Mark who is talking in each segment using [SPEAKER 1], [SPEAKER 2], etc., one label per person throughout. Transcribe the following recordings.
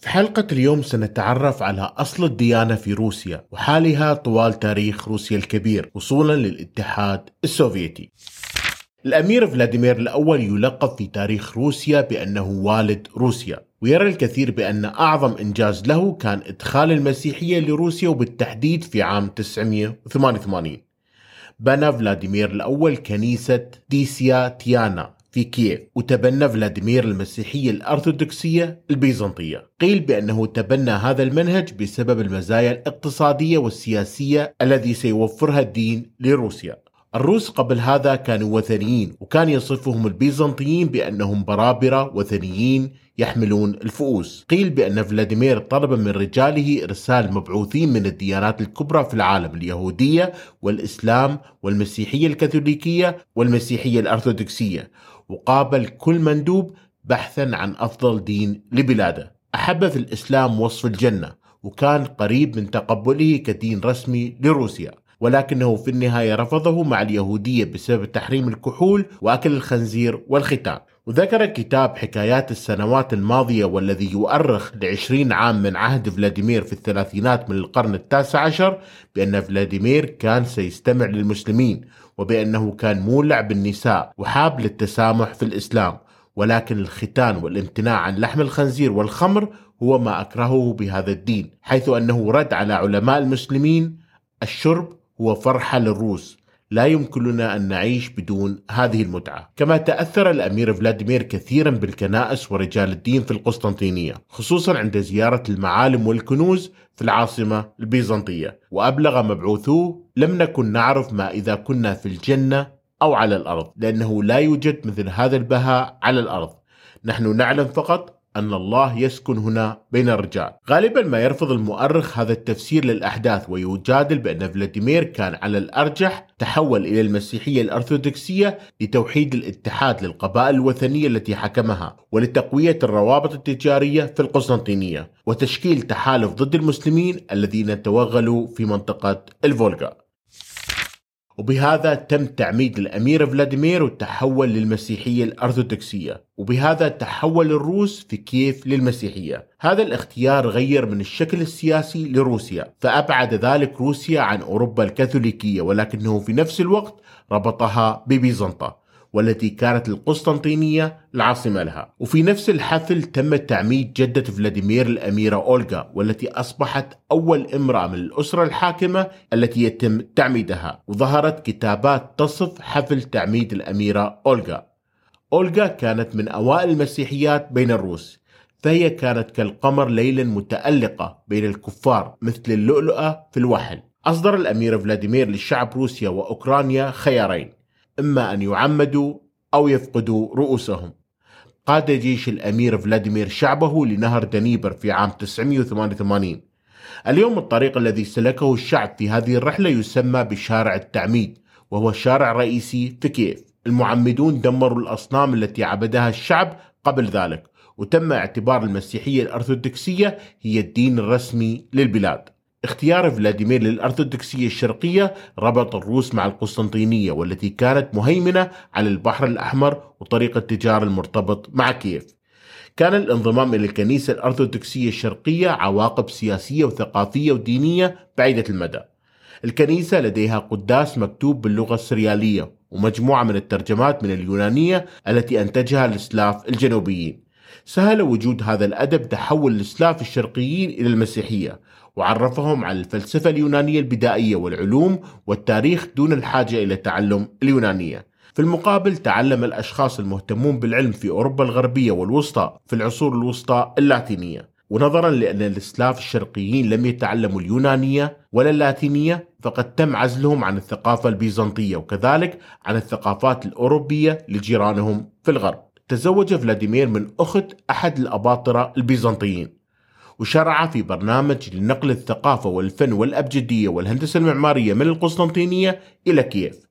[SPEAKER 1] في حلقة اليوم سنتعرف على أصل الديانة في روسيا وحالها طوال تاريخ روسيا الكبير وصولا للاتحاد السوفيتي. الأمير فلاديمير الأول يلقب في تاريخ روسيا بأنه والد روسيا ويرى الكثير بأن أعظم إنجاز له كان إدخال المسيحية لروسيا وبالتحديد في عام 988 بنى فلاديمير الأول كنيسة ديسيا تيانا في كييف وتبنى فلاديمير المسيحية الأرثوذكسية البيزنطية. قيل بأنه تبنى هذا المنهج بسبب المزايا الاقتصادية والسياسية الذي سيوفرها الدين لروسيا. الروس قبل هذا كانوا وثنيين وكان يصفهم البيزنطيين بأنهم برابرة وثنيين يحملون الفؤوس. قيل بأن فلاديمير طلب من رجاله إرسال مبعوثين من الديانات الكبرى في العالم اليهودية والإسلام والمسيحية الكاثوليكية والمسيحية الأرثوذكسية. وقابل كل مندوب بحثا عن أفضل دين لبلاده. أحب في الإسلام وصف الجنة وكان قريب من تقبله كدين رسمي لروسيا ولكنه في النهاية رفضه مع اليهودية بسبب تحريم الكحول وأكل الخنزير والختان. وذكر كتاب حكايات السنوات الماضية والذي يؤرخ لعشرين عام من عهد فلاديمير في الثلاثينات من القرن التاسع عشر بأن فلاديمير كان سيستمع للمسلمين وبأنه كان مولع بالنساء وحاب للتسامح في الإسلام ولكن الختان والامتناع عن لحم الخنزير والخمر هو ما أكرهه بهذا الدين حيث أنه رد على علماء المسلمين الشرب هو فرحة للروس. لا يمكننا أن نعيش بدون هذه المتعة. كما تأثر الأمير فلاديمير كثيرا بالكنائس ورجال الدين في القسطنطينية خصوصا عند زيارة المعالم والكنوز في العاصمة البيزنطية. وأبلغ مبعوثوه لم نكن نعرف ما إذا كنا في الجنة أو على الأرض لأنه لا يوجد مثل هذا البهاء على الأرض. نحن نعلم فقط أن الله يسكن هنا بين الرجال. غالبا ما يرفض المؤرخ هذا التفسير للأحداث ويجادل بأن فلاديمير كان على الأرجح تحول إلى المسيحية الأرثوذكسية لتوحيد الاتحاد للقبائل الوثنية التي حكمها ولتقوية الروابط التجارية في القسطنطينية وتشكيل تحالف ضد المسلمين الذين توغلوا في منطقة الفولغا. وبهذا تم تعميد الأمير فلاديمير والتحول للمسيحية الأرثوذكسية وبهذا تحول الروس في كييف للمسيحية. هذا الاختيار غير من الشكل السياسي لروسيا فأبعد ذلك روسيا عن أوروبا الكاثوليكية ولكنه في نفس الوقت ربطها ببيزنطة. والتي كانت القسطنطينية العاصمة لها. وفي نفس الحفل تم تعميد جدة فلاديمير الأميرة أولغا والتي أصبحت أول امرأة من الأسرة الحاكمة التي يتم تعميدها. وظهرت كتابات تصف حفل تعميد الأميرة أولغا. أولغا كانت من أوائل المسيحيات بين الروس فهي كانت كالقمر ليلا متألقة بين الكفار مثل اللؤلؤة في الوحل. أصدر الأمير فلاديمير للشعب روسيا وأوكرانيا خيارين. إما أن يعمدوا أو يفقدوا رؤوسهم. قاد جيش الأمير فلاديمير شعبه لنهر دنيبر في عام 988 اليوم الطريق الذي سلكه الشعب في هذه الرحلة يسمى بشارع التعميد وهو شارع رئيسي في كييف. المعمدون دمروا الأصنام التي عبدها الشعب قبل ذلك وتم اعتبار المسيحية الأرثوذكسية هي الدين الرسمي للبلاد. اختيار فلاديمير للأرثوذكسية الشرقية ربط الروس مع القسطنطينية والتي كانت مهيمنة على البحر الأحمر وطريق التجارة المرتبط مع كييف. كان الانضمام إلى الكنيسة الأرثوذكسية الشرقية عواقب سياسية وثقافية ودينية بعيدة المدى. الكنيسة لديها قداس مكتوب باللغة السريالية ومجموعة من الترجمات من اليونانية التي أنتجها الإسلاف الجنوبيين. سهل وجود هذا الأدب تحول الإسلاف الشرقيين إلى المسيحية وعرفهم على الفلسفة اليونانية البدائية والعلوم والتاريخ دون الحاجة إلى تعلم اليونانية. في المقابل تعلم الأشخاص المهتمون بالعلم في أوروبا الغربية والوسطى في العصور الوسطى اللاتينية. ونظرا لأن الإسلاف الشرقيين لم يتعلموا اليونانية ولا اللاتينية فقد تم عزلهم عن الثقافة البيزنطية وكذلك عن الثقافات الأوروبية لجيرانهم في الغرب. تزوج فلاديمير من أخت أحد الأباطرة البيزنطيين. وشرع في برنامج لنقل الثقافة والفن والأبجدية والهندسة المعمارية من القسطنطينية إلى كييف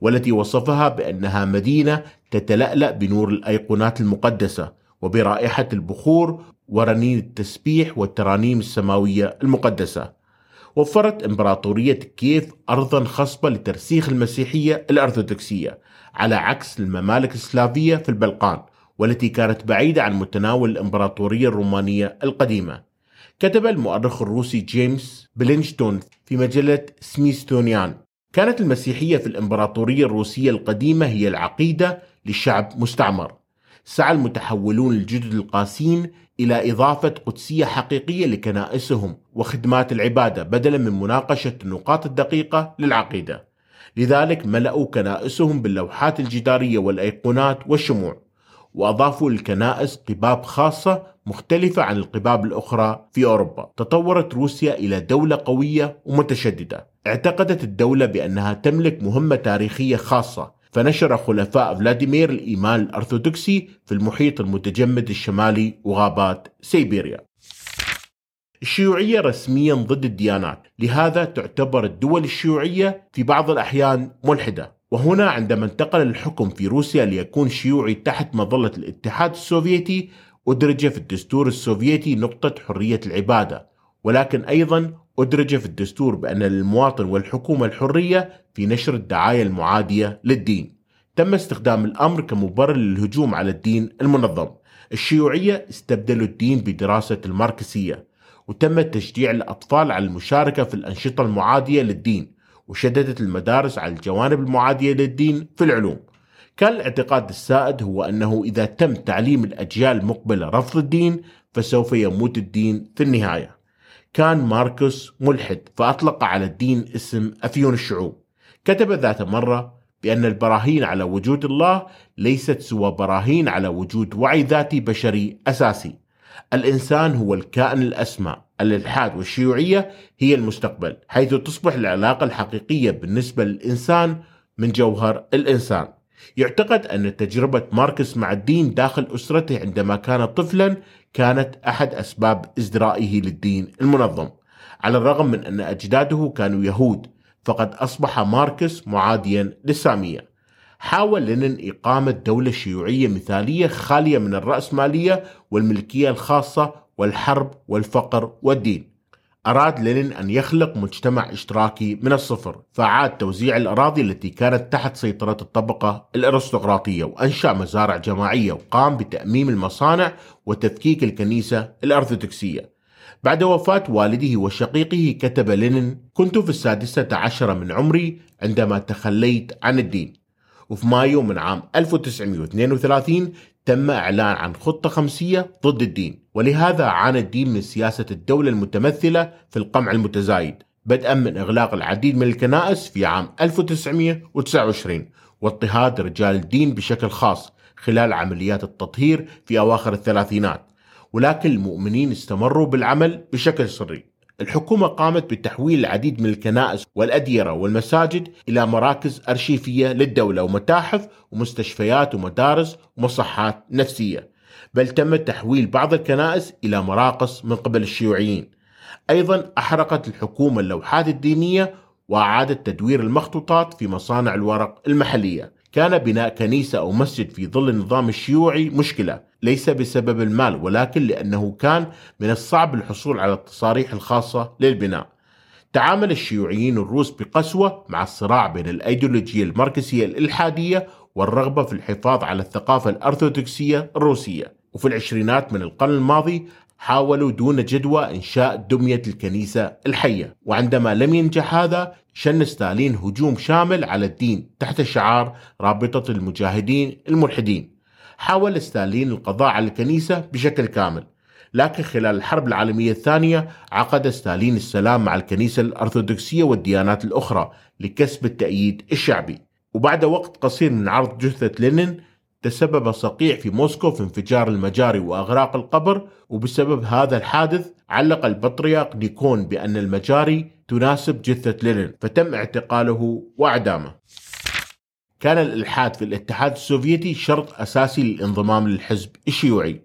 [SPEAKER 1] والتي وصفها بأنها مدينة تتلألأ بنور الأيقونات المقدسة وبرائحة البخور ورنين التسبيح والترانيم السماوية المقدسة. وفرت إمبراطورية كييف أرضا خصبة لترسيخ المسيحية الأرثوذكسية على عكس الممالك السلافية في البلقان والتي كانت بعيدة عن متناول الإمبراطورية الرومانية القديمة. كتب المؤرخ الروسي جيمس بلينشتون في مجلة سميثونيان كانت المسيحية في الإمبراطورية الروسية القديمة هي العقيدة لشعب مستعمر. سعى المتحولون الجدد القاسين إلى إضافة قدسية حقيقية لكنائسهم وخدمات العبادة بدلا من مناقشة النقاط الدقيقة للعقيدة. لذلك ملأوا كنائسهم باللوحات الجدارية والأيقونات والشموع. وأضافوا للكنائس قباب خاصة مختلفة عن القباب الأخرى في أوروبا. تطورت روسيا إلى دولة قوية ومتشددة. اعتقدت الدولة بأنها تملك مهمة تاريخية خاصة. فنشر خلفاء فلاديمير الإيمان الأرثوذكسي في المحيط المتجمد الشمالي وغابات سيبيريا. الشيوعية رسميا ضد الديانات. لهذا تعتبر الدول الشيوعية في بعض الأحيان ملحدة. وهنا عندما انتقل الحكم في روسيا ليكون شيوعي تحت مظلة الاتحاد السوفيتي أدرج في الدستور السوفيتي نقطة حرية العبادة. ولكن أيضا أدرج في الدستور بأن للمواطن والحكومة الحرية في نشر الدعاية المعادية للدين. تم استخدام الأمر كمبرر للهجوم على الدين المنظم. الشيوعية استبدلوا الدين بدراسة الماركسية وتم تشجيع الأطفال على المشاركة في الأنشطة المعادية للدين. وشددت المدارس على الجوانب المعادية للدين في العلوم. كان الاعتقاد السائد هو أنه إذا تم تعليم الأجيال المقبلة رفض الدين فسوف يموت الدين في النهاية. كان ماركوس ملحد فأطلق على الدين اسم أفيون الشعوب. كتب ذات مرة بأن البراهين على وجود الله ليست سوى براهين على وجود وعي ذاتي بشري أساسي. الإنسان هو الكائن الأسمى. الإلحاد والشيوعية هي المستقبل حيث تصبح العلاقة الحقيقية بالنسبة للإنسان من جوهر الإنسان. يعتقد أن تجربة ماركس مع الدين داخل أسرته عندما كان طفلا كانت أحد أسباب ازدرائه للدين المنظم. على الرغم من أن أجداده كانوا يهود فقد أصبح ماركس معاديا للسامية. حاول لينين إقامة دولة شيوعية مثالية خالية من الرأسمالية والملكية الخاصة والحرب والفقر والدين. أراد لينين أن يخلق مجتمع إشتراكي من الصفر. فعاد توزيع الأراضي التي كانت تحت سيطرة الطبقة الأرستقراطية وأنشأ مزارع جماعية وقام بتأميم المصانع وتفكيك الكنيسة الأرثوذكسية. بعد وفاة والده وشقيقه كتب لينين كنت في السادسة عشر من عمري عندما تخليت عن الدين وفي مايو من عام 1932 تم إعلان عن خطة خمسية ضد الدين ولهذا عانى الدين من سياسة الدولة المتمثلة في القمع المتزايد بدءا من إغلاق العديد من الكنائس في عام 1929 واضطهاد رجال الدين بشكل خاص خلال عمليات التطهير في أواخر الثلاثينات ولكن المؤمنين استمروا بالعمل بشكل سري. الحكومة قامت بتحويل العديد من الكنائس والأديرة والمساجد إلى مراكز أرشيفية للدولة ومتاحف ومستشفيات ومدارس ومصحات نفسية بل تم تحويل بعض الكنائس إلى مراقص من قبل الشيوعيين. أيضا أحرقت الحكومة اللوحات الدينية وأعادت تدوير المخطوطات في مصانع الورق المحلية. كان بناء كنيسة أو مسجد في ظل النظام الشيوعي مشكلة ليس بسبب المال ولكن لأنه كان من الصعب الحصول على التصاريح الخاصة للبناء. تعامل الشيوعيين الروس بقسوة مع الصراع بين الأيديولوجية الماركسية الإلحادية والرغبة في الحفاظ على الثقافة الأرثوذكسية الروسية. وفي العشرينات من القرن الماضي حاولوا دون جدوى إنشاء دمية الكنيسة الحية. وعندما لم ينجح هذا شن ستالين هجوم شامل على الدين تحت شعار رابطة المجاهدين الملحدين. حاول ستالين القضاء على الكنيسة بشكل كامل لكن خلال الحرب العالمية الثانية عقد ستالين السلام مع الكنيسة الأرثوذكسية والديانات الأخرى لكسب التأييد الشعبي. وبعد وقت قصير من عرض جثة لينين تسبب صقيع في موسكو في انفجار المجاري وأغراق القبر وبسبب هذا الحادث علق البطريرك نيكون بأن المجاري تناسب جثة لينين فتم اعتقاله وأعدامه. كان الإلحاد في الاتحاد السوفيتي شرط أساسي للانضمام للحزب الشيوعي.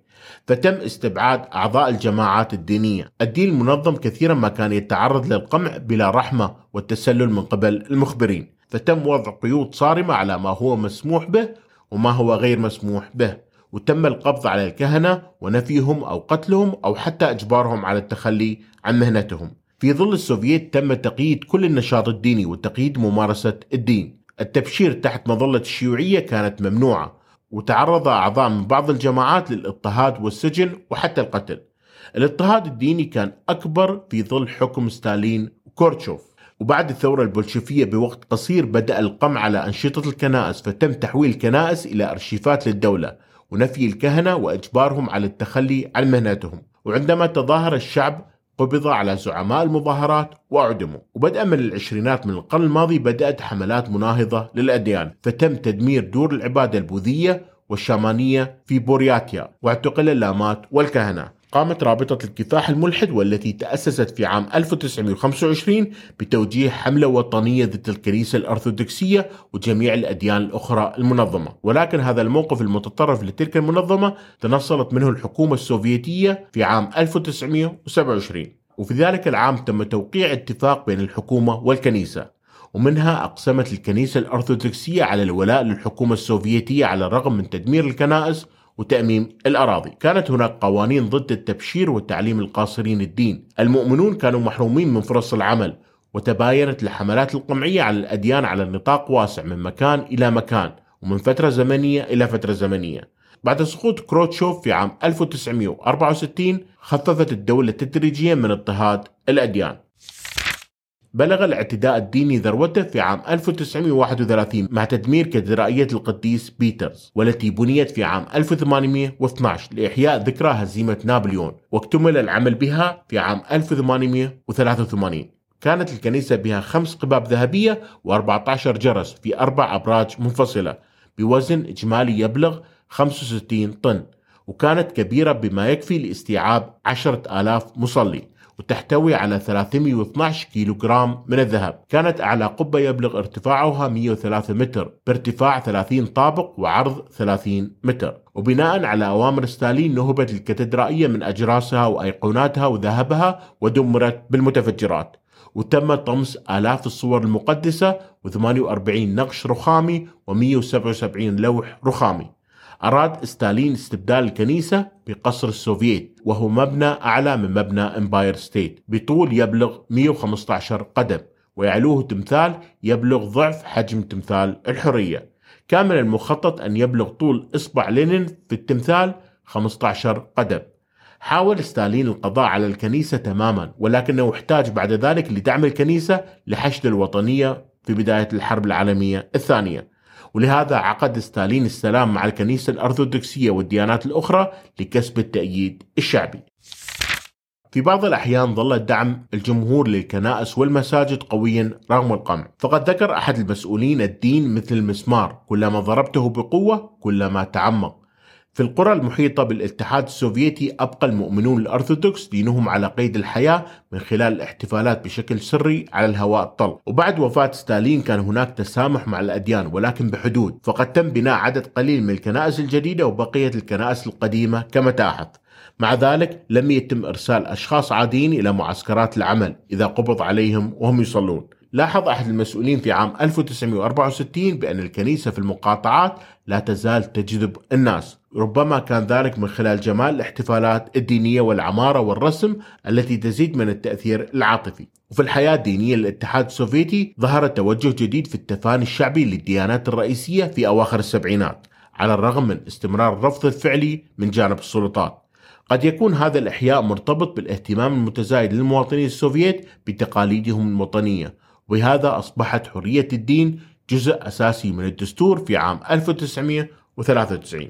[SPEAKER 1] فتم استبعاد أعضاء الجماعات الدينية، الدين المنظم كثيرا ما كان يتعرض للقمع بلا رحمة والتسلل من قبل المخبرين، فتم وضع قيود صارمة على ما هو مسموح به وما هو غير مسموح به وتم القبض على الكهنة ونفيهم أو قتلهم أو حتى إجبارهم على التخلي عن مهنتهم. في ظل السوفييت تم تقييد كل النشاط الديني وتقييد ممارسة الدين. التبشير تحت مظلة الشيوعية كانت ممنوعة وتعرض أعضاء من بعض الجماعات للاضطهاد والسجن وحتى القتل. الاضطهاد الديني كان أكبر في ظل حكم ستالين وكورتشوف. وبعد الثورة البولشفية بوقت قصير بدأ القمع على أنشطة الكنائس فتم تحويل الكنائس إلى أرشيفات للدولة ونفي الكهنة وإجبارهم على التخلي عن مهنتهم. وعندما تظاهر الشعب قبض على زعماء المظاهرات وأعدموا. وبدءا من العشرينات من القرن الماضي بدأت حملات مناهضة للأديان فتم تدمير دور العبادة البوذية والشامانية في بورياتيا واعتقل اللامات والكهنة. قامت رابطة الكفاح الملحد والتي تأسست في عام 1925 بتوجيه حملة وطنية ضد الكنيسة الأرثوذكسية وجميع الأديان الأخرى المنظمة. ولكن هذا الموقف المتطرف لتلك المنظمة تنصلت منه الحكومة السوفيتية في عام 1927 وفي ذلك العام تم توقيع اتفاق بين الحكومة والكنيسة ومنها أقسمت الكنيسة الأرثوذكسية على الولاء للحكومة السوفيتية على الرغم من تدمير الكنائس وتأميم الأراضي. كانت هناك قوانين ضد التبشير وتعليم القاصرين الدين. المؤمنون كانوا محرومين من فرص العمل وتباينت الحملات القمعية على الأديان على نطاق واسع من مكان إلى مكان ومن فترة زمنية إلى فترة زمنية. بعد سقوط خروتشوف في عام 1964 خففت الدولة تدريجيا من اضطهاد الأديان. بلغ الاعتداء الديني ذروته في عام 1931 مع تدمير كاتدرائية القديس بيترز والتي بنيت في عام 1812 لإحياء ذكرى هزيمة نابليون واكتمل العمل بها في عام 1883 كانت الكنيسة بها خمس قباب ذهبية و14 جرس في أربع أبراج منفصلة بوزن إجمالي يبلغ 65 طن وكانت كبيرة بما يكفي لاستيعاب 10 آلاف مصلي. وتحتوي على 312 كيلوغرام من الذهب. كانت أعلى قبة يبلغ ارتفاعها 103 متر بارتفاع 30 طابق وعرض 30 متر. وبناء على أوامر ستالين نهبت الكاتدرائية من أجراسها وأيقوناتها وذهبها ودمرت بالمتفجرات. وتم طمس آلاف الصور المقدسة و48 نقش رخامي و177 لوح رخامي. أراد ستالين استبدال الكنيسة بقصر السوفييت وهو مبنى أعلى من مبنى إمباير ستيت. بطول يبلغ 115 قدم ويعلوه تمثال يبلغ ضعف حجم تمثال الحرية. كان من المخطط أن يبلغ طول إصبع لينين في التمثال 15 قدم. حاول ستالين القضاء على الكنيسة تماما ولكنه احتاج بعد ذلك لدعم الكنيسة لحشد الوطنية في بداية الحرب العالمية الثانية. ولهذا عقد ستالين السلام مع الكنيسة الأرثوذكسية والديانات الأخرى لكسب التأييد الشعبي. في بعض الأحيان ظل دعم الجمهور للكنائس والمساجد قويا رغم القمع. فقد ذكر أحد المسؤولين الدين مثل المسمار كلما ضربته بقوة كلما تعمق. في القرى المحيطة بالاتحاد السوفيتي أبقى المؤمنون الأرثوذكس دينهم على قيد الحياة من خلال الاحتفالات بشكل سري على الهواء الطلق. وبعد وفاة ستالين كان هناك تسامح مع الأديان ولكن بحدود. فقد تم بناء عدد قليل من الكنائس الجديدة وبقية الكنائس القديمة كمتاحف مع ذلك لم يتم إرسال أشخاص عاديين إلى معسكرات العمل إذا قبض عليهم وهم يصلون. لاحظ أحد المسؤولين في عام 1964 بأن الكنيسة في المقاطعات لا تزال تجذب الناس. ربما كان ذلك من خلال جمال الاحتفالات الدينية والعمارة والرسم التي تزيد من التأثير العاطفي. وفي الحياة الدينية للاتحاد السوفيتي ظهر توجه جديد في التفاني الشعبي للديانات الرئيسية في أواخر السبعينات على الرغم من استمرار الرفض الفعلي من جانب السلطات. قد يكون هذا الإحياء مرتبط بالاهتمام المتزايد للمواطنين السوفييت بتقاليدهم الوطنية وبهذا أصبحت حرية الدين جزء أساسي من الدستور في عام 1993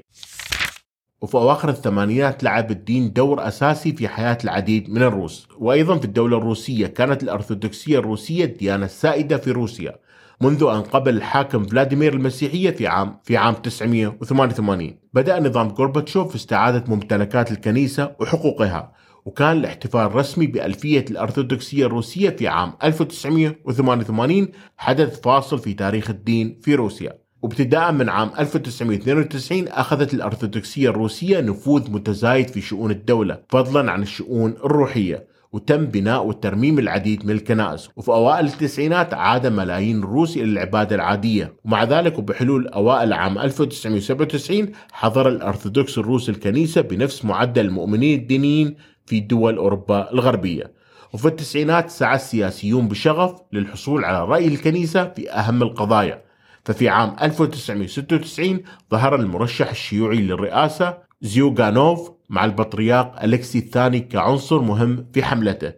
[SPEAKER 1] وفي أواخر الثمانينات لعب الدين دور أساسي في حياة العديد من الروس. وأيضا في الدولة الروسية كانت الأرثوذكسية الروسية الديانة السائدة في روسيا منذ أن قبل الحاكم فلاديمير المسيحية في عام في عام 988 بدأ نظام غورباتشوف استعادة ممتلكات الكنيسة وحقوقها وكان الاحتفال الرسمي بألفية الأرثوذكسية الروسية في عام 1988 حدث فاصل في تاريخ الدين في روسيا. وابتداء من عام 1992 أخذت الأرثوذكسية الروسية نفوذ متزايد في شؤون الدولة فضلا عن الشؤون الروحية. وتم بناء وترميم العديد من الكنائس. وفي أوائل التسعينات عاد ملايين الروس إلى العبادة العادية. ومع ذلك وبحلول أوائل عام 1997 حضر الأرثوذكس الروس الكنيسة بنفس معدل المؤمنين الدينيين في دول أوروبا الغربية. وفي التسعينات سعى السياسيون بشغف للحصول على رأي الكنيسة في أهم القضايا. ففي عام 1996 ظهر المرشح الشيوعي للرئاسة زيوغانوف مع البطريرك أليكسي الثاني كعنصر مهم في حملته.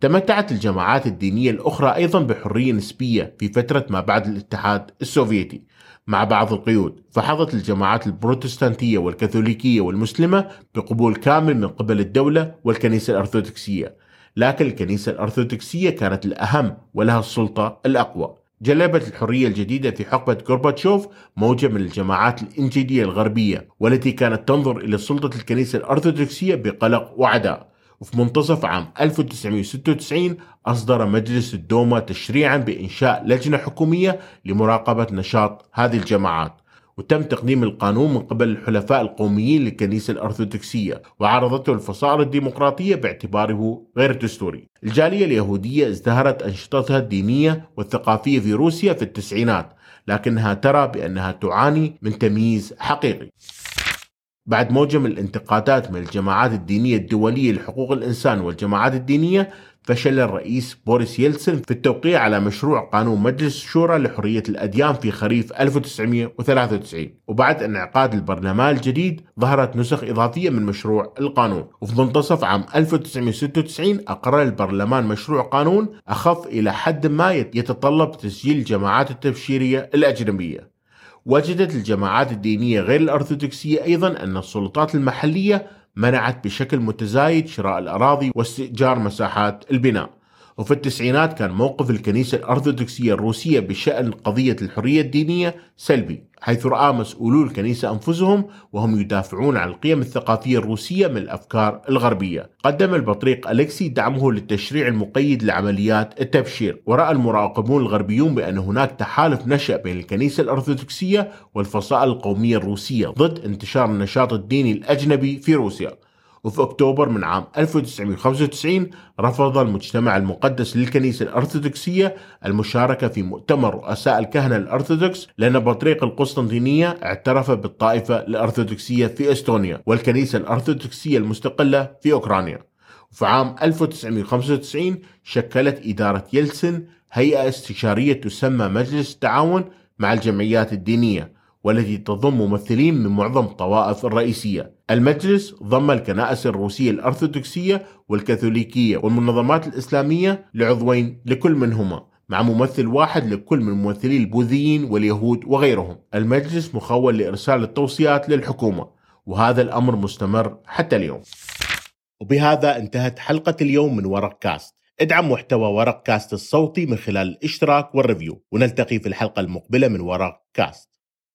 [SPEAKER 1] تمتعت الجماعات الدينية الأخرى أيضا بحرية نسبية في فترة ما بعد الاتحاد السوفيتي. مع بعض القيود فحظت الجماعات البروتستانتية والكاثوليكية والمسلمة بقبول كامل من قبل الدولة والكنيسة الأرثوذكسية. لكن الكنيسة الأرثوذكسية كانت الأهم ولها السلطة الأقوى. جلبت الحرية الجديدة في حقبة غورباتشوف موجة من الجماعات الإنجيلية الغربية والتي كانت تنظر إلى سلطة الكنيسة الأرثوذكسية بقلق وعداء. وفي منتصف عام 1996 أصدر مجلس الدوما تشريعا بإنشاء لجنة حكومية لمراقبة نشاط هذه الجماعات. وتم تقديم القانون من قبل الحلفاء القوميين للكنيسة الأرثوذكسية وعرضته الفصائل الديمقراطية باعتباره غير دستوري. الجالية اليهودية ازدهرت أنشطتها الدينية والثقافية في روسيا في التسعينات لكنها ترى بأنها تعاني من تمييز حقيقي. بعد موجة من الانتقادات من الجماعات الدينية الدولية لحقوق الإنسان والجماعات الدينية فشل الرئيس بوريس يلتسن في التوقيع على مشروع قانون مجلس الشورى لحرية الأديان في خريف 1993 وبعد انعقاد البرلمان الجديد ظهرت نسخ إضافية من مشروع القانون. وفي منتصف عام 1996 أقر البرلمان مشروع قانون أخف إلى حد ما يتطلب تسجيل الجماعات التبشيرية الأجنبية. وجدت الجماعات الدينية غير الأرثوذكسية أيضا أن السلطات المحلية منعت بشكل متزايد شراء الأراضي واستئجار مساحات البناء. وفي التسعينات كان موقف الكنيسة الأرثوذكسية الروسية بشأن قضية الحرية الدينية سلبي حيث رأى مسؤولو الكنيسة أنفسهم وهم يدافعون عن القيم الثقافية الروسية من الأفكار الغربية. قدم البطريق أليكسي دعمه للتشريع المقيد لعمليات التبشير ورأى المراقبون الغربيون بأن هناك تحالف نشأ بين الكنيسة الأرثوذكسية والفصائل القومية الروسية ضد انتشار النشاط الديني الأجنبي في روسيا. وفي أكتوبر من عام 1995 رفض المجتمع المقدس للكنيسة الأرثوذكسية المشاركة في مؤتمر رؤساء الكهنة الأرثوذكس لأن بطريق القسطنطينية اعترف بالطائفة الأرثوذكسية في إستونيا والكنيسة الأرثوذكسية المستقلة في أوكرانيا. وفي عام 1995 شكلت إدارة يلسن هيئة استشارية تسمى مجلس التعاون مع الجمعيات الدينية. والتي تضم ممثلين من معظم الطوائف الرئيسية. المجلس ضم الكنائس الروسية الأرثوذكسية والكاثوليكية والمنظمات الإسلامية لعضوين لكل منهما مع ممثل واحد لكل من ممثلي البوذيين واليهود وغيرهم. المجلس مخول لإرسال التوصيات للحكومة وهذا الأمر مستمر حتى اليوم. وبهذا انتهت حلقة اليوم من ورق كاست. ادعم محتوى ورق كاست الصوتي من خلال الاشتراك وال review. ونلتقي في الحلقة المقبلة من ورق كاست.